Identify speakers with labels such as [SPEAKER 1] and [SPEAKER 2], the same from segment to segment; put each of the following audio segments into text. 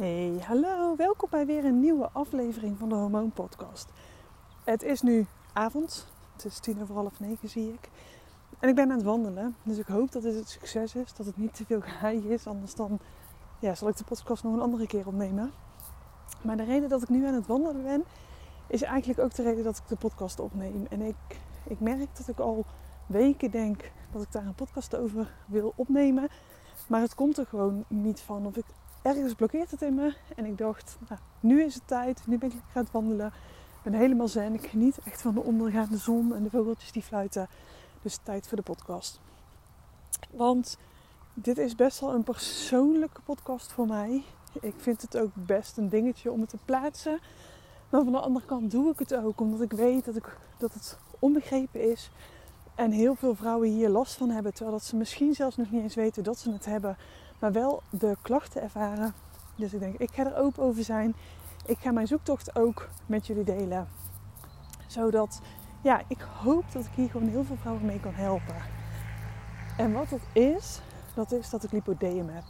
[SPEAKER 1] Hey, hallo, welkom bij weer een nieuwe aflevering van de Hormoon Podcast. Het is nu avond, het is tien over half negen zie ik. En ik ben aan het wandelen, dus ik hoop dat dit het succes is, dat het niet te veel gehaai is, anders dan ja, zal ik de podcast nog een andere keer opnemen. Maar de reden dat ik nu aan het wandelen ben, is eigenlijk ook de reden dat ik de podcast opneem. En ik, ik merk dat ik al weken denk dat ik daar een podcast over wil opnemen. Maar het komt er gewoon niet van. Of ik ergens blokkeert het in me. En ik dacht, nou, nu is het tijd. Nu ben ik lekker aan het wandelen. Ik ben helemaal zen. Ik geniet echt van de ondergaande zon en de vogeltjes die fluiten. Dus tijd voor de podcast. Want dit is best wel een persoonlijke podcast voor mij. Ik vind het ook best een dingetje om het te plaatsen. Maar van de andere kant doe ik het ook omdat ik weet dat, ik, dat het onbegrepen is. En heel veel vrouwen hier last van hebben. Terwijl dat ze misschien zelfs nog niet eens weten dat ze het hebben maar wel de klachten ervaren. Dus ik denk, ik ga er open over zijn. Ik ga mijn zoektocht ook met jullie delen. Zodat, ja, ik hoop dat ik hier gewoon heel veel vrouwen mee kan helpen. En wat dat is, dat is dat ik lipodeum heb.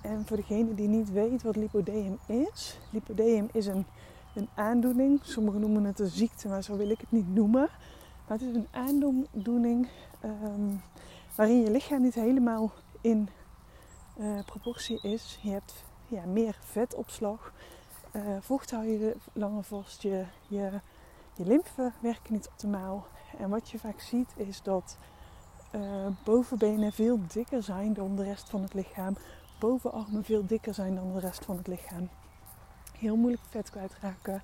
[SPEAKER 1] En voor degene die niet weet wat lipodeum is, lipodeum is een, een aandoening. Sommigen noemen het een ziekte, maar zo wil ik het niet noemen. Maar het is een aandoening um, waarin je lichaam niet helemaal in uh, proportie is. Je hebt ja, meer vetopslag. Uh, vocht hou je langer vast. Je, je, je lymfen werken niet optimaal. En wat je vaak ziet is dat uh, bovenbenen veel dikker zijn dan de rest van het lichaam. Bovenarmen veel dikker zijn dan de rest van het lichaam. Heel moeilijk vet kwijtraken.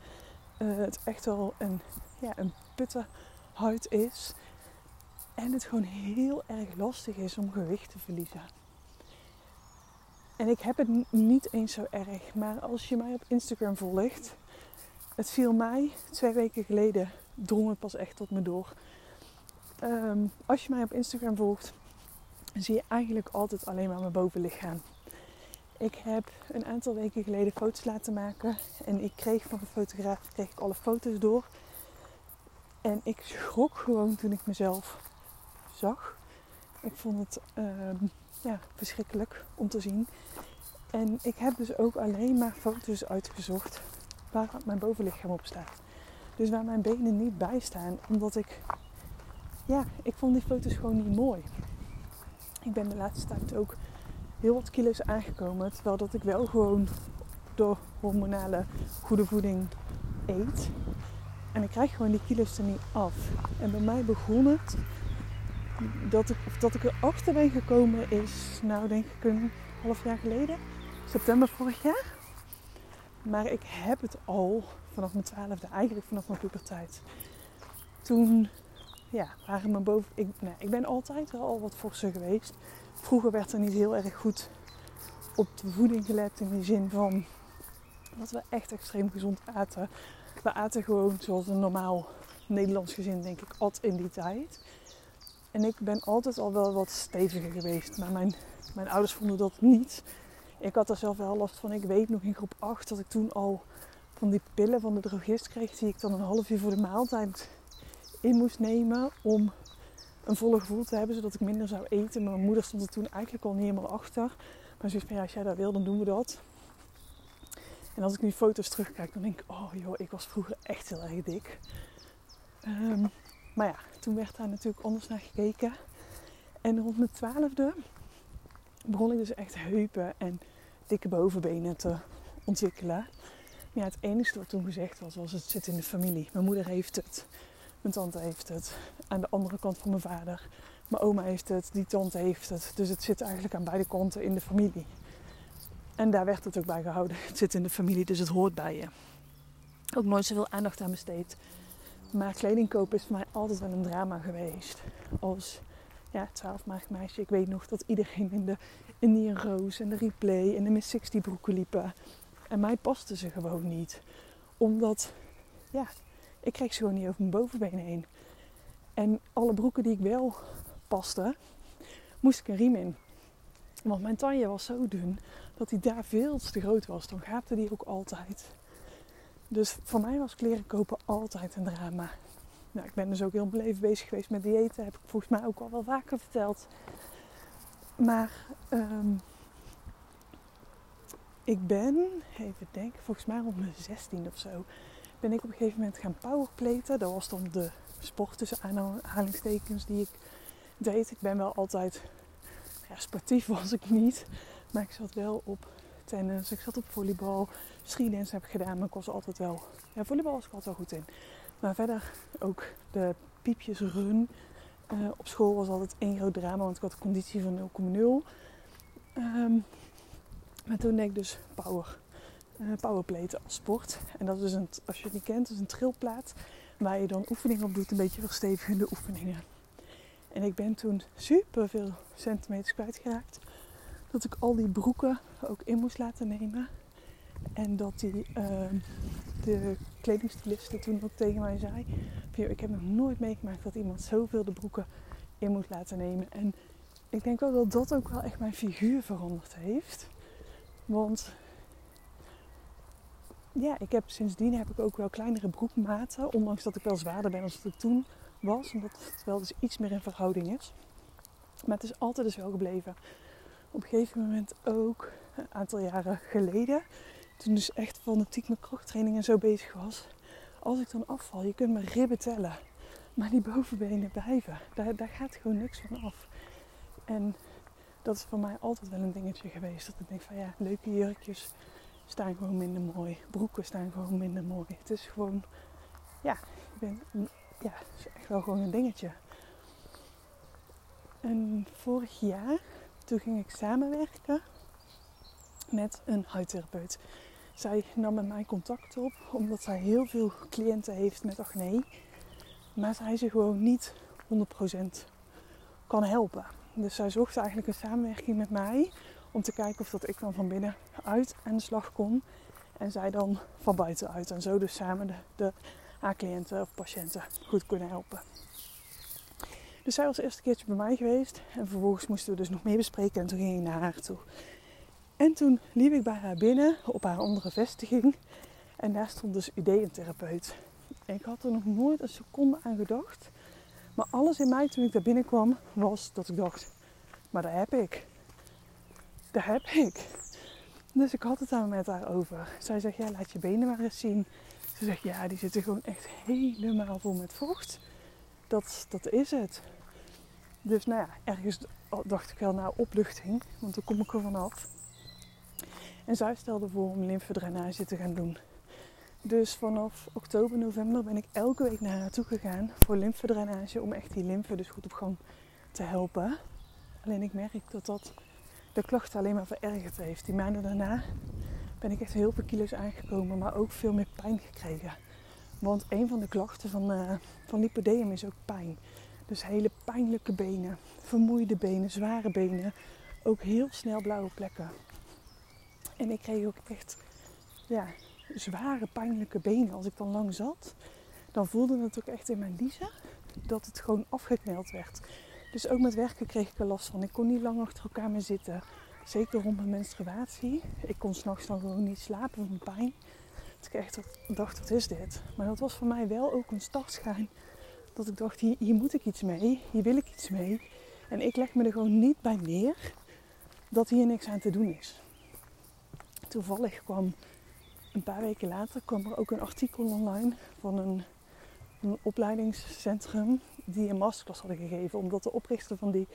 [SPEAKER 1] Uh, het echt wel een, ja, een putte huid is. En het gewoon heel erg lastig is om gewicht te verliezen. En ik heb het niet eens zo erg. Maar als je mij op Instagram volgt. Het viel mij twee weken geleden. Drong het pas echt tot me door. Ehm, als je mij op Instagram volgt. Zie je eigenlijk altijd alleen maar mijn bovenlichaam. Ik heb een aantal weken geleden foto's laten maken. En ik kreeg van de fotograaf kreeg ik alle foto's door. En ik schrok gewoon toen ik mezelf zag. Ik vond het ehm, ja, verschrikkelijk om te zien. En ik heb dus ook alleen maar foto's uitgezocht waar mijn bovenlichaam op staat. Dus waar mijn benen niet bij staan. Omdat ik, ja, ik vond die foto's gewoon niet mooi. Ik ben de laatste tijd ook heel wat kilo's aangekomen. Terwijl dat ik wel gewoon door hormonale goede voeding eet. En ik krijg gewoon die kilo's er niet af. En bij mij begon het dat ik, dat ik erachter ben gekomen is, nou denk ik een half jaar geleden, september vorig jaar. Maar ik heb het al vanaf mijn twaalfde, eigenlijk vanaf mijn puberteit. Toen ja, waren mijn boven. Ik, nee, ik ben altijd al wat forser geweest. Vroeger werd er niet heel erg goed op de voeding gelet in de zin van dat we echt extreem gezond aten. We aten gewoon zoals een normaal Nederlands gezin, denk ik, at in die tijd. En ik ben altijd al wel wat steviger geweest. Maar mijn, mijn ouders vonden dat niet. Ik had er zelf wel last van. Ik weet nog in groep 8 dat ik toen al van die pillen van de drogist kreeg. Die ik dan een half uur voor de maaltijd in moest nemen. Om een volle gevoel te hebben. Zodat ik minder zou eten. Maar mijn moeder stond er toen eigenlijk al niet helemaal achter. Maar ze van ja, als jij dat wil dan doen we dat. En als ik nu foto's terugkijk dan denk ik. Oh joh, ik was vroeger echt heel erg dik. Um, maar ja, toen werd daar natuurlijk anders naar gekeken. En rond mijn twaalfde begon ik dus echt heupen en dikke bovenbenen te ontwikkelen. Ja, het enige wat toen gezegd was, was het zit in de familie. Mijn moeder heeft het, mijn tante heeft het, aan de andere kant van mijn vader. Mijn oma heeft het, die tante heeft het. Dus het zit eigenlijk aan beide kanten in de familie. En daar werd het ook bij gehouden. Het zit in de familie, dus het hoort bij je. Ook nooit zoveel aandacht aan besteed. Maar kleding kopen is voor mij altijd wel een drama geweest. Als ja, 12 meisje. Ik weet nog dat iedereen in de Indian Rose en de Replay en de Miss 60 broeken liepen. En mij paste ze gewoon niet. Omdat, ja, ik kreeg ze gewoon niet over mijn bovenbenen heen. En alle broeken die ik wel paste, moest ik een riem in. Want mijn taille was zo dun dat die daar veel te groot was. Dan gaapte die ook altijd. Dus voor mij was kleren kopen altijd een drama. Nou, ik ben dus ook heel leven bezig geweest met diëten. Heb ik volgens mij ook al wel vaker verteld. Maar um, ik ben, even denken, volgens mij op mijn 16 of zo, ben ik op een gegeven moment gaan powerplaten. Dat was dan de sport tussen aanhalingstekens die ik deed. Ik ben wel altijd, ja, sportief was ik niet, maar ik zat wel op tennis, ik zat op volleybal, skidance heb ik gedaan, maar ik was altijd wel, ja, volleybal was ik altijd wel goed in. Maar verder ook de piepjes run. Uh, op school was altijd één groot drama, want ik had een conditie van 0,0. Um, maar toen deed ik dus power, uh, powerplaten als sport. En dat is een, als je het niet kent, is een trilplaat waar je dan oefeningen op doet, een beetje verstevigende oefeningen. En ik ben toen super veel centimeters kwijtgeraakt. Dat ik al die broeken ook in moest laten nemen. En dat die, uh, de kledingstyliste toen ook tegen mij zei: Ik heb nog nooit meegemaakt dat iemand zoveel de broeken in moest laten nemen. En ik denk wel dat dat ook wel echt mijn figuur veranderd heeft. Want ja, ik heb sindsdien heb ik ook wel kleinere broekmaten. Ondanks dat ik wel zwaarder ben dan dat ik toen was. Omdat het wel dus iets meer in verhouding is. Maar het is altijd dus wel gebleven. Op een gegeven moment ook, een aantal jaren geleden. Toen dus echt fanatiek met krachttraining en zo bezig was. Als ik dan afval, je kunt mijn ribben tellen. Maar die bovenbenen blijven. Daar, daar gaat gewoon niks van af. En dat is voor mij altijd wel een dingetje geweest. Dat ik denk van ja, leuke jurkjes staan gewoon minder mooi. Broeken staan gewoon minder mooi. Het is gewoon, ja, ik ben, ja, het is echt wel gewoon een dingetje. En vorig jaar, toen ging ik samenwerken met een huidtherapeut. Zij nam met mij contact op omdat zij heel veel cliënten heeft met acne. Maar zij ze gewoon niet 100% kan helpen. Dus zij zocht eigenlijk een samenwerking met mij om te kijken of dat ik dan van binnenuit aan de slag kon en zij dan van buitenuit. En zo dus samen de, de haar cliënten of patiënten goed kunnen helpen. Dus zij was het eerste keertje bij mij geweest en vervolgens moesten we dus nog meer bespreken en toen ging ik naar haar toe. En toen liep ik bij haar binnen op haar andere vestiging en daar stond dus ideeëntherapeut. En ik had er nog nooit een seconde aan gedacht maar alles in mij toen ik daar binnenkwam was dat ik dacht, maar daar heb ik. Daar heb ik. Dus ik had het daar met haar over. Zij zegt, ja, laat je benen maar eens zien. Ze zegt, ja, die zitten gewoon echt helemaal vol met vocht. Dat, dat is het. Dus nou ja, ergens dacht ik wel naar opluchting, want dan kom ik er vanaf. En zij stelde voor om lymfedrainage te gaan doen. Dus vanaf oktober, november ben ik elke week naar haar toe gegaan voor lymfedrainage. Om echt die lymfe dus goed op gang te helpen. Alleen ik merk dat dat de klachten alleen maar verergerd heeft. Die maanden daarna ben ik echt heel veel kilo's aangekomen. Maar ook veel meer pijn gekregen. Want een van de klachten van, uh, van lipodem is ook pijn. Dus hele pijnlijke benen, vermoeide benen, zware benen. Ook heel snel blauwe plekken. En ik kreeg ook echt ja, zware, pijnlijke benen. Als ik dan lang zat, dan voelde het ook echt in mijn liezen dat het gewoon afgekneld werd. Dus ook met werken kreeg ik er last van. Ik kon niet lang achter elkaar meer zitten. Zeker rond mijn menstruatie. Ik kon s'nachts dan gewoon niet slapen van pijn. Dat ik echt dacht, wat is dit? Maar dat was voor mij wel ook een startschijn. Dat ik dacht, hier, moet ik iets mee. Hier wil ik iets mee. En ik leg me er gewoon niet bij neer dat hier niks aan te doen is. Toevallig kwam een paar weken later kwam er ook een artikel online van een, een opleidingscentrum die een masterclass hadden gegeven. Omdat de oprichter van, die,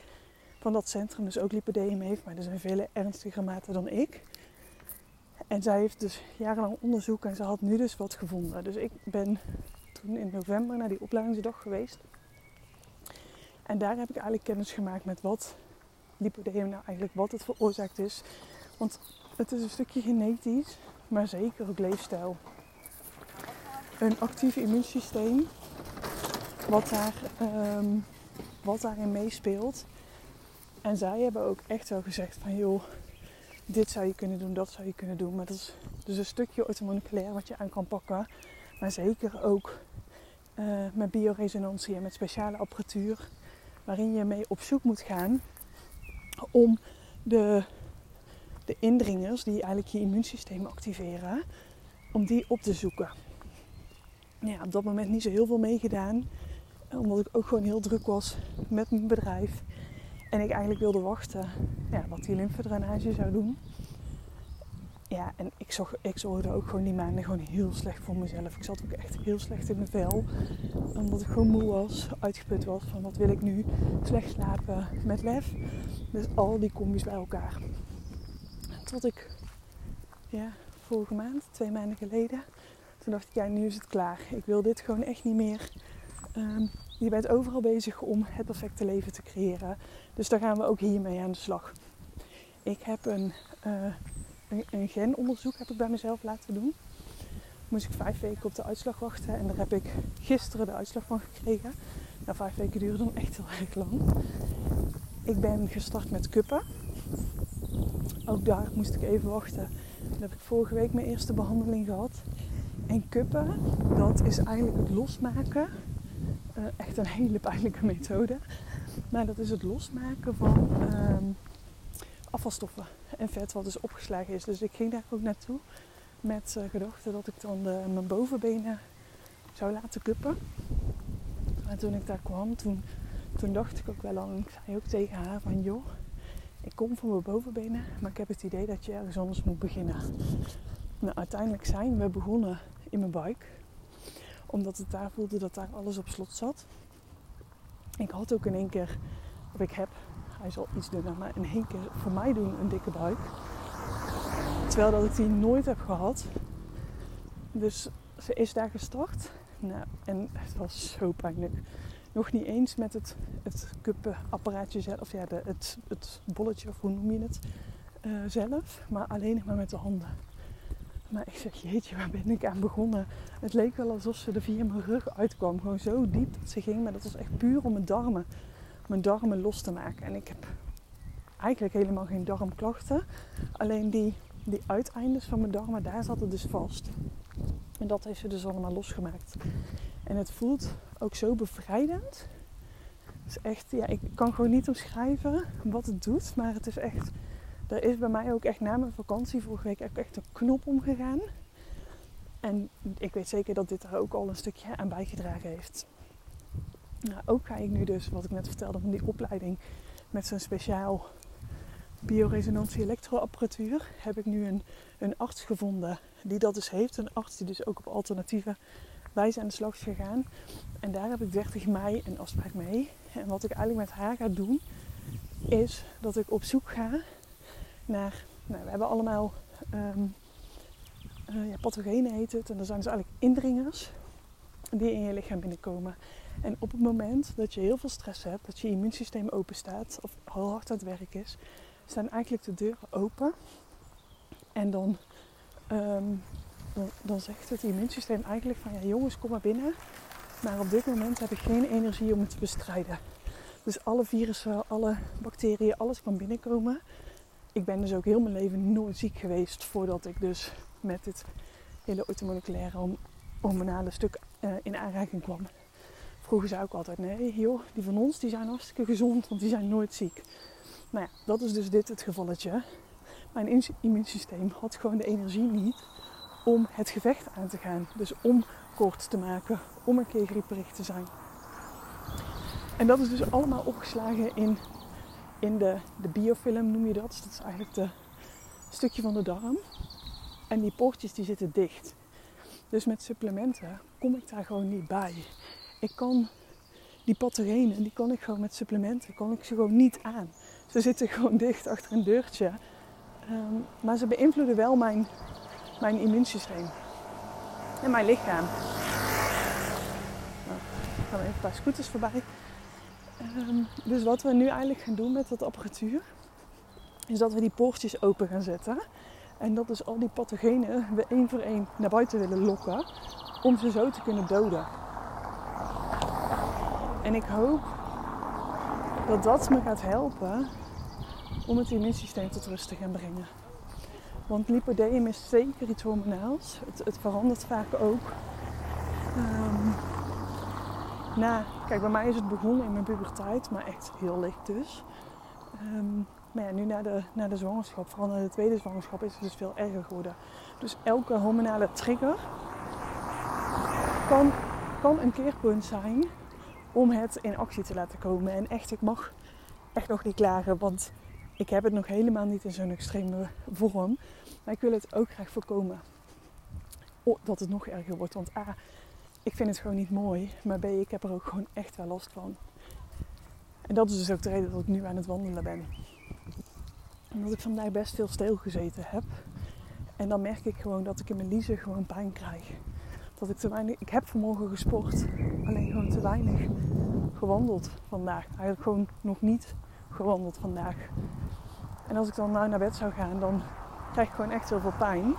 [SPEAKER 1] van dat centrum dus ook lipodem heeft, maar er zijn vele ernstiger mate dan ik. En zij heeft dus jarenlang onderzoek en ze had nu dus wat gevonden. Dus ik ben toen in november naar die opleidingsdag geweest. En daar heb ik eigenlijk kennis gemaakt met wat lipodem nou eigenlijk wat het veroorzaakt is. Want het is een stukje genetisch, maar zeker ook leefstijl. Een actief immuunsysteem, wat, daar, um, wat daarin meespeelt. En zij hebben ook echt wel gezegd van joh, dit zou je kunnen doen, dat zou je kunnen doen. Maar dat is dus een stukje orthomoleculair wat je aan kan pakken. Maar zeker ook uh, met bioresonantie en met speciale apparatuur. Waarin je mee op zoek moet gaan om de de indringers die eigenlijk je immuunsysteem activeren, om die op te zoeken. Ja, op dat moment niet zo heel veel meegedaan, omdat ik ook gewoon heel druk was met mijn bedrijf. En ik eigenlijk wilde wachten ja, wat die lymfedrainage zou doen. Ja, en ik, ik zorgde ook gewoon die maanden gewoon heel slecht voor mezelf. Ik zat ook echt heel slecht in mijn vel. Omdat ik gewoon moe was, uitgeput was van wat wil ik nu. Slecht slapen met lef. Dus al die combis bij elkaar. Tot ik, ja, vorige maand, twee maanden geleden, toen dacht ik, ja, nu is het klaar. Ik wil dit gewoon echt niet meer. Ehm, je bent overal bezig om het perfecte leven te creëren. Dus daar gaan we ook hiermee aan de slag. Ik heb een, uh, een, genonderzoek heb ik bij mezelf laten doen. Moest ik vijf weken op de uitslag wachten en daar heb ik gisteren de uitslag van gekregen. Nou, vijf weken duren dan echt heel erg lang. Ik ben gestart met kuppen. Ook daar moest ik even wachten. Dan heb ik vorige week mijn eerste behandeling gehad. En kuppen, dat is eigenlijk het losmaken. Uh, echt een hele pijnlijke methode. Maar dat is het losmaken van uh, afvalstoffen en vet wat dus opgeslagen is. Dus ik ging daar ook naartoe met uh, gedachte dat ik dan de, mijn bovenbenen zou laten kuppen. En toen ik daar kwam, toen, toen dacht ik ook wel aan, ik zei ook tegen haar van joh, ik kom voor mijn bovenbenen, maar ik heb het idee dat je ergens anders moet beginnen. Nou, uiteindelijk zijn we begonnen in mijn buik, omdat het daar voelde dat daar alles op slot zat. Ik had ook in één keer, of ik heb, hij zal iets dunner, maar in één keer voor mij doen een dikke buik. Terwijl dat ik die nooit heb gehad. Dus ze is daar gestart. Nou, en het was zo pijnlijk. Nog niet eens met het, het kuppenapparaatje zelf, of ja, de, het, het bolletje, of hoe noem je het, uh, zelf. Maar alleen nog maar met de handen. Maar ik zeg, jeetje, waar ben ik aan begonnen? Het leek wel alsof ze er via mijn rug uitkwam. Gewoon zo diep dat ze ging. Maar dat was echt puur om mijn darmen, mijn darmen los te maken. En ik heb eigenlijk helemaal geen darmklachten. Alleen die, die uiteindes van mijn darmen, daar zat het dus vast. En dat heeft ze dus allemaal losgemaakt. En het voelt ook zo bevrijdend. Is echt, ja, ik kan gewoon niet omschrijven wat het doet. Maar het is echt, er is bij mij ook echt na mijn vakantie vorige week echt een knop omgegaan. En ik weet zeker dat dit er ook al een stukje aan bijgedragen heeft. Nou, ook ga ik nu dus, wat ik net vertelde van die opleiding, met zo'n speciaal bioresonantie elektroapparatuur, heb ik nu een, een arts gevonden die dat dus heeft. Een arts die dus ook op alternatieve wijze aan de slag is gegaan. En daar heb ik 30 mei een afspraak mee. En wat ik eigenlijk met haar ga doen, is dat ik op zoek ga naar. Nou, we hebben allemaal um, uh, ja, pathogenen heet het. En dat zijn dus eigenlijk indringers die in je lichaam binnenkomen. En op het moment dat je heel veel stress hebt, dat je immuunsysteem open staat of al hard aan het werk is, staan eigenlijk de deuren open. En dan, um, dan, dan, zegt het immuunsysteem eigenlijk van ja jongens, kom maar binnen. Maar op dit moment heb ik geen energie om het te bestrijden. Dus alle virussen, alle bacteriën, alles kan binnenkomen. Ik ben dus ook heel mijn leven nooit ziek geweest voordat ik dus met dit hele automoleculaire hormonale stuk uh, in aanraking kwam. Vroeger zei ik altijd, nee joh, die van ons die zijn hartstikke gezond, want die zijn nooit ziek. Nou ja, dat is dus dit het gevalletje. Mijn immuunsysteem had gewoon de energie niet om het gevecht aan te gaan. Dus om kort te maken, om een keer grieperig te zijn. En dat is dus allemaal opgeslagen in, in de, de biofilm, noem je dat. Dat is eigenlijk de stukje van de darm. En die poortjes die zitten dicht. Dus met supplementen kom ik daar gewoon niet bij. Ik kan die pathogenen, die kan ik gewoon met supplementen, kan ik ze gewoon niet aan. Ze zitten gewoon dicht achter een deurtje. Um, maar ze beïnvloeden wel mijn, mijn immuunsysteem. En mijn lichaam. Nou, gaan we even een paar scooters voorbij. Um, dus wat we nu eigenlijk gaan doen met dat apparatuur, is dat we die poortjes open gaan zetten. En dat dus al die pathogenen we één voor één naar buiten willen lokken. Om ze zo te kunnen doden. En ik hoop dat dat me gaat helpen om het immuunsysteem tot rust te gaan brengen. Want lipodem is zeker iets hormonaals. Het, het verandert vaak ook. Um, nou, kijk, bij mij is het begonnen in mijn puberteit, maar echt heel licht dus. Um, maar ja, nu na de, na de zwangerschap, vooral na de tweede zwangerschap, is het dus veel erger geworden. Dus elke hormonale trigger kan, kan een keerpunt zijn om het in actie te laten komen. En echt, ik mag echt nog niet klagen, want ik heb het nog helemaal niet in zo'n extreme vorm. Maar ik wil het ook graag voorkomen dat het nog erger wordt. Want A, ik vind het gewoon niet mooi. Maar B, ik heb er ook gewoon echt wel last van. En dat is dus ook de reden dat ik nu aan het wandelen ben. Omdat ik vandaag best veel stilgezeten heb. En dan merk ik gewoon dat ik in mijn liezen gewoon pijn krijg. Dat ik te weinig. Ik heb vanmorgen gesport, alleen gewoon te weinig gewandeld vandaag. Eigenlijk gewoon nog niet gewandeld vandaag. En als ik dan nou naar bed zou gaan, dan krijg ik gewoon echt heel veel pijn.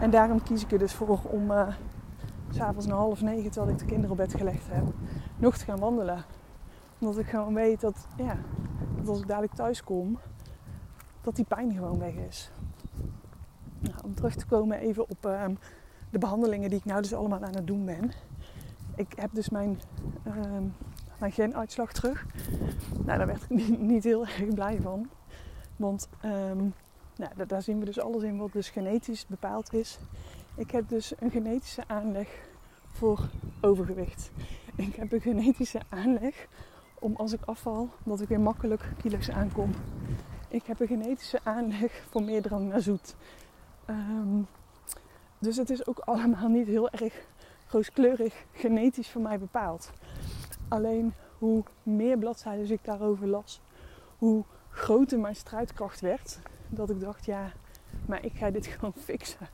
[SPEAKER 1] En daarom kies ik er dus voor om uh, s'avonds na half negen, terwijl ik de kinderen op bed gelegd heb, nog te gaan wandelen. Omdat ik gewoon weet dat, ja, dat als ik dadelijk thuis kom, dat die pijn gewoon weg is. Terug te komen even op uh, de behandelingen die ik nou dus allemaal aan het doen ben. Ik heb dus mijn, uh, mijn genuitslag terug. Nou, daar werd ik niet, niet heel erg blij van. Want um, nou, daar zien we dus alles in wat dus genetisch bepaald is. Ik heb dus een genetische aanleg voor overgewicht. Ik heb een genetische aanleg om als ik afval, dat ik weer makkelijk kilo's aankom. Ik heb een genetische aanleg voor meer drang naar zoet. Um, dus het is ook allemaal niet heel erg rooskleurig genetisch voor mij bepaald. Alleen hoe meer bladzijden ik daarover las, hoe groter mijn strijdkracht werd. Dat ik dacht, ja, maar ik ga dit gewoon fixen.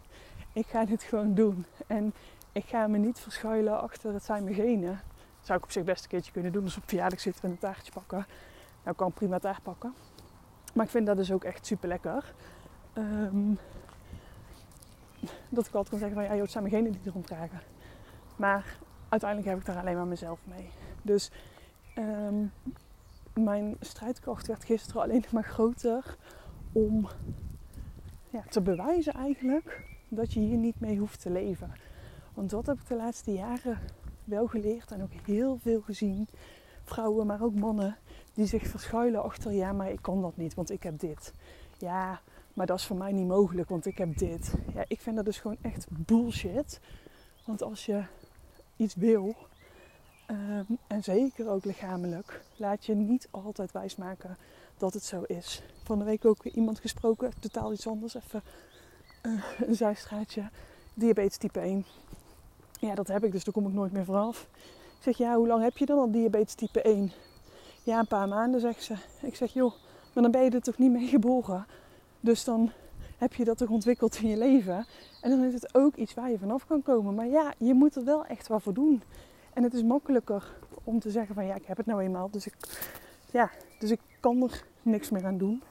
[SPEAKER 1] Ik ga dit gewoon doen. En ik ga me niet verschuilen achter het zijn mijn genen. zou ik op zich best een keertje kunnen doen. Als op verjaardag zitten en een taartje pakken. Nou, kan prima taart pakken. Maar ik vind dat dus ook echt super lekker. Um, dat ik altijd kan zeggen van ja, joh, het zijn mijn genen die erom dragen. Maar uiteindelijk heb ik daar alleen maar mezelf mee. Dus um, mijn strijdkracht werd gisteren alleen maar groter om ja, te bewijzen eigenlijk dat je hier niet mee hoeft te leven. Want dat heb ik de laatste jaren wel geleerd en ook heel veel gezien. Vrouwen, maar ook mannen die zich verschuilen achter ja, maar ik kan dat niet, want ik heb dit. Ja, maar dat is voor mij niet mogelijk, want ik heb dit. Ja, ik vind dat dus gewoon echt bullshit. Want als je iets wil, Ehm, en zeker ook lichamelijk. Laat je niet altijd wijsmaken dat het zo is. Van de week ook iemand gesproken, totaal iets anders. Even uh, een zijstraatje. Diabetes type 1. Ja, dat heb ik, dus daar kom ik nooit meer vanaf. Ik zeg, ja, hoe lang heb je dan al diabetes type 1? Ja, een paar maanden, zegt ze. Ik zeg, joh, maar dan ben je er toch niet mee geboren? Dus dan heb je dat toch ontwikkeld in je leven? En dan is het ook iets waar je vanaf kan komen. Maar ja, je moet er wel echt wat voor doen. En het is makkelijker om te zeggen van ja, ik heb het nou eenmaal. Dus ik, ja, dus ik kan er niks meer aan doen.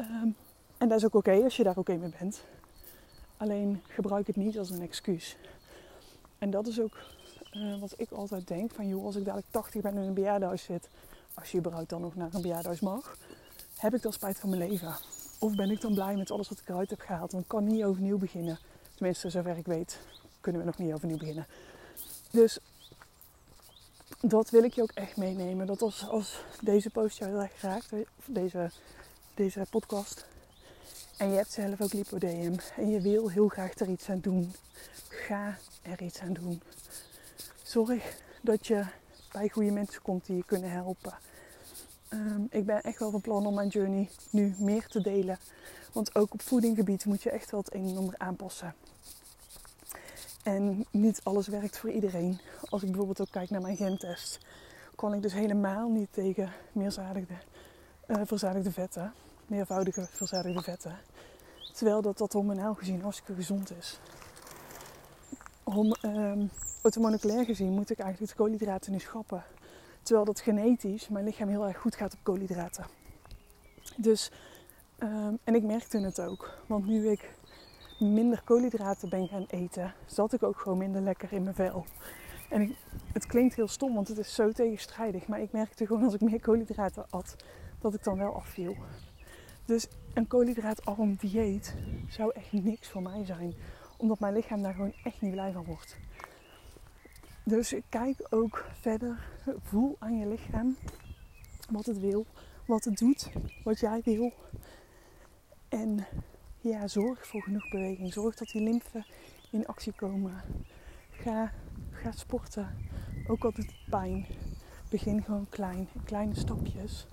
[SPEAKER 1] Um, en dat is ook oké als je daar oké mee bent. Alleen gebruik het niet als een excuus. En dat is ook uh, wat ik altijd denk. Van joh, als ik dadelijk 80 ben en in een bejaardenhuis zit. Als je überhaupt dan nog naar een bejaardenhuis mag. Heb ik dan spijt van mijn leven? Of ben ik dan blij met alles wat ik eruit heb gehaald? Want ik kan niet overnieuw beginnen. Tenminste, zover ik weet, kunnen we nog niet overnieuw beginnen. Dus dat wil ik je ook echt meenemen. Dat als, als deze post jou raakt, deze, deze podcast. En je hebt zelf ook lipodeum. En je wil heel graag er iets aan doen. Ga er iets aan doen. Zorg dat je bij goede mensen komt die je kunnen helpen. Ehm, ik ben echt wel van plan om mijn journey nu meer te delen. Want ook op voedinggebied moet je echt wel het een en ander aanpassen. En niet alles werkt voor iedereen. Als ik bijvoorbeeld ook kijk naar mijn gentest, kon ik dus helemaal niet tegen meerzadigde, uh, verzadigde vetten, meervoudige verzadigde vetten. Terwijl dat, dat hormonaal gezien hartstikke gezond is. Om, um, gezien moet ik eigenlijk de koolhydraten nu schrappen. Terwijl dat genetisch mijn lichaam heel erg goed gaat op koolhydraten. Dus, um, en ik merkte het ook. Want nu ik minder koolhydraten ben gaan eten, zat ik ook gewoon minder lekker in mijn vel. En het klinkt heel stom, want het is zo tegenstrijdig. Maar ik merkte gewoon als ik meer koolhydraten at, dat ik dan wel afviel. Dus een koolhydraatarm dieet zou echt niks voor mij zijn. Omdat mijn lichaam daar gewoon echt niet blij van wordt. Dus kijk ook verder. Voel aan je lichaam wat het wil, wat het doet, wat jij wil. En ja, zorg voor genoeg beweging. Zorg dat die lymfen in actie komen. Ga, ga sporten. Ook al doet het pijn. Begin gewoon klein, kleine stapjes.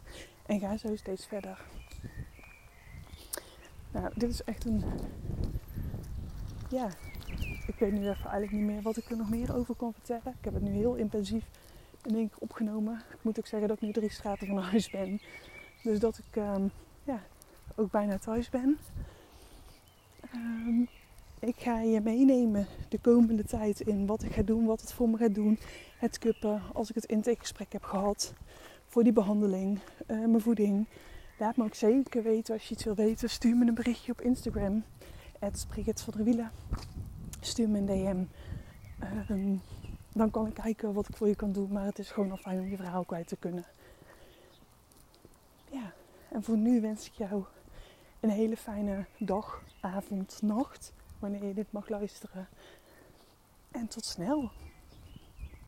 [SPEAKER 1] En ga zo steeds verder. Nou, dit is echt een. Ja, ik weet nu even eigenlijk niet meer wat ik er nog meer over kan vertellen. Ik heb het nu heel intensief in één keer opgenomen. Ik moet ook zeggen dat ik nu drie straten van huis ben. Dus dat ik ehm, ja, ook bijna thuis ben. Ehm, ik ga je meenemen de komende tijd in wat ik ga doen, wat het voor me gaat doen. Het kuppen, als ik het intakegesprek heb gehad voor die behandeling, uh, mijn voeding. Laat me ook zeker weten als je iets wil weten. Stuur me een berichtje op Instagram. Het van der Wielen. Stuur me een DM. Ehm, dan kan ik kijken wat ik voor je kan doen. Maar het is gewoon al fijn om je verhaal kwijt te kunnen. Ja, en voor nu wens ik jou een hele fijne dag, avond, nacht. Wanneer je dit mag luisteren. En tot snel.